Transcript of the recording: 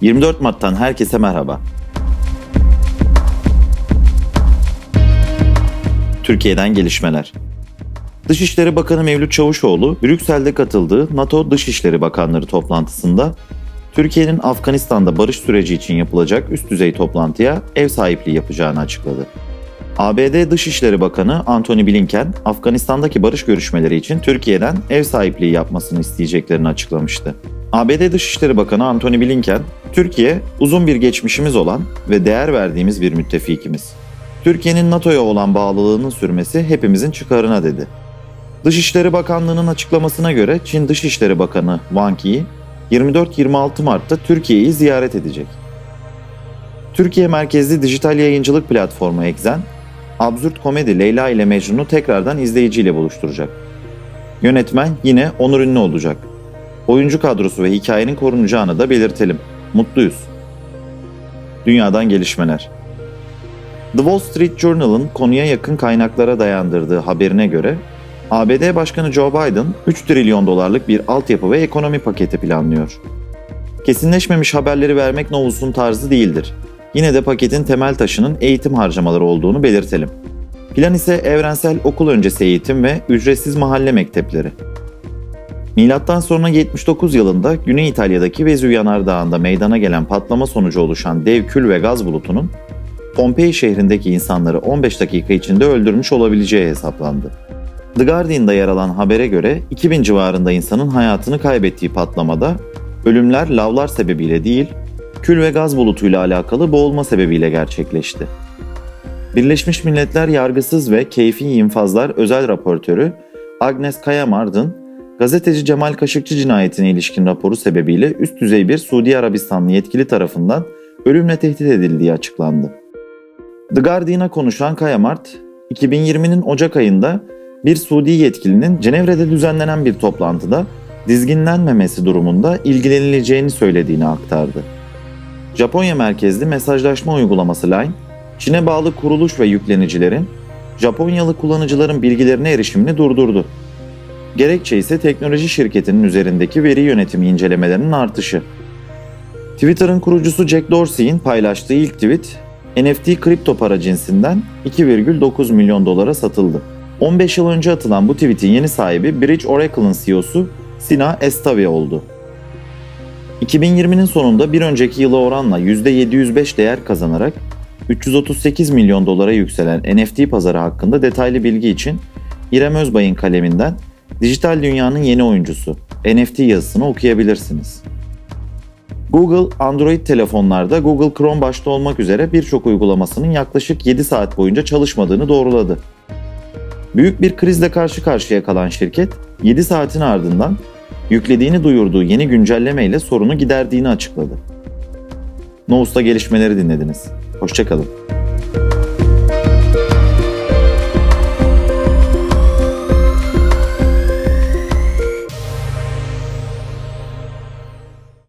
24 Mart'tan herkese merhaba. Türkiye'den gelişmeler. Dışişleri Bakanı Mevlüt Çavuşoğlu, Brüksel'de katıldığı NATO Dışişleri Bakanları toplantısında Türkiye'nin Afganistan'da barış süreci için yapılacak üst düzey toplantıya ev sahipliği yapacağını açıkladı. ABD Dışişleri Bakanı Antony Blinken, Afganistan'daki barış görüşmeleri için Türkiye'den ev sahipliği yapmasını isteyeceklerini açıklamıştı. ABD Dışişleri Bakanı Antony Blinken, Türkiye uzun bir geçmişimiz olan ve değer verdiğimiz bir müttefikimiz. Türkiye'nin NATO'ya olan bağlılığının sürmesi hepimizin çıkarına dedi. Dışişleri Bakanlığı'nın açıklamasına göre Çin Dışişleri Bakanı Wang Yi 24-26 Mart'ta Türkiye'yi ziyaret edecek. Türkiye merkezli dijital yayıncılık platformu Exen, absürt komedi Leyla ile Mecnun'u tekrardan izleyiciyle buluşturacak. Yönetmen yine Onur Ünlü olacak. Oyuncu kadrosu ve hikayenin korunacağını da belirtelim. Mutluyuz. Dünyadan gelişmeler. The Wall Street Journal'ın konuya yakın kaynaklara dayandırdığı haberine göre ABD Başkanı Joe Biden 3 trilyon dolarlık bir altyapı ve ekonomi paketi planlıyor. Kesinleşmemiş haberleri vermek Novus'un tarzı değildir. Yine de paketin temel taşının eğitim harcamaları olduğunu belirtelim. Plan ise evrensel okul öncesi eğitim ve ücretsiz mahalle mektepleri. Milattan sonra 79 yılında Güney İtalya'daki Vezüv Yanardağı'nda meydana gelen patlama sonucu oluşan dev kül ve gaz bulutunun Pompei şehrindeki insanları 15 dakika içinde öldürmüş olabileceği hesaplandı. The Guardian'da yer alan habere göre 2000 civarında insanın hayatını kaybettiği patlamada ölümler lavlar sebebiyle değil, kül ve gaz bulutuyla alakalı boğulma sebebiyle gerçekleşti. Birleşmiş Milletler Yargısız ve Keyfi İnfazlar Özel Raportörü Agnes Kayamard'ın gazeteci Cemal Kaşıkçı cinayetine ilişkin raporu sebebiyle üst düzey bir Suudi Arabistanlı yetkili tarafından ölümle tehdit edildiği açıklandı. The Guardian'a konuşan Kayamart, 2020'nin Ocak ayında bir Suudi yetkilinin Cenevre'de düzenlenen bir toplantıda dizginlenmemesi durumunda ilgilenileceğini söylediğini aktardı. Japonya merkezli mesajlaşma uygulaması Line, Çin'e bağlı kuruluş ve yüklenicilerin Japonyalı kullanıcıların bilgilerine erişimini durdurdu. Gerekçe ise teknoloji şirketinin üzerindeki veri yönetimi incelemelerinin artışı. Twitter'ın kurucusu Jack Dorsey'in paylaştığı ilk tweet, NFT kripto para cinsinden 2,9 milyon dolara satıldı. 15 yıl önce atılan bu tweetin yeni sahibi Bridge Oracle'ın CEO'su Sina Estavi oldu. 2020'nin sonunda bir önceki yıla oranla %705 değer kazanarak 338 milyon dolara yükselen NFT pazarı hakkında detaylı bilgi için İrem Özbay'ın kaleminden Dijital Dünyanın Yeni Oyuncusu NFT yazısını okuyabilirsiniz. Google, Android telefonlarda Google Chrome başta olmak üzere birçok uygulamasının yaklaşık 7 saat boyunca çalışmadığını doğruladı. Büyük bir krizle karşı karşıya kalan şirket, 7 saatin ardından yüklediğini duyurduğu yeni güncelleme ile sorunu giderdiğini açıkladı. Nous'ta gelişmeleri dinlediniz. Hoşçakalın.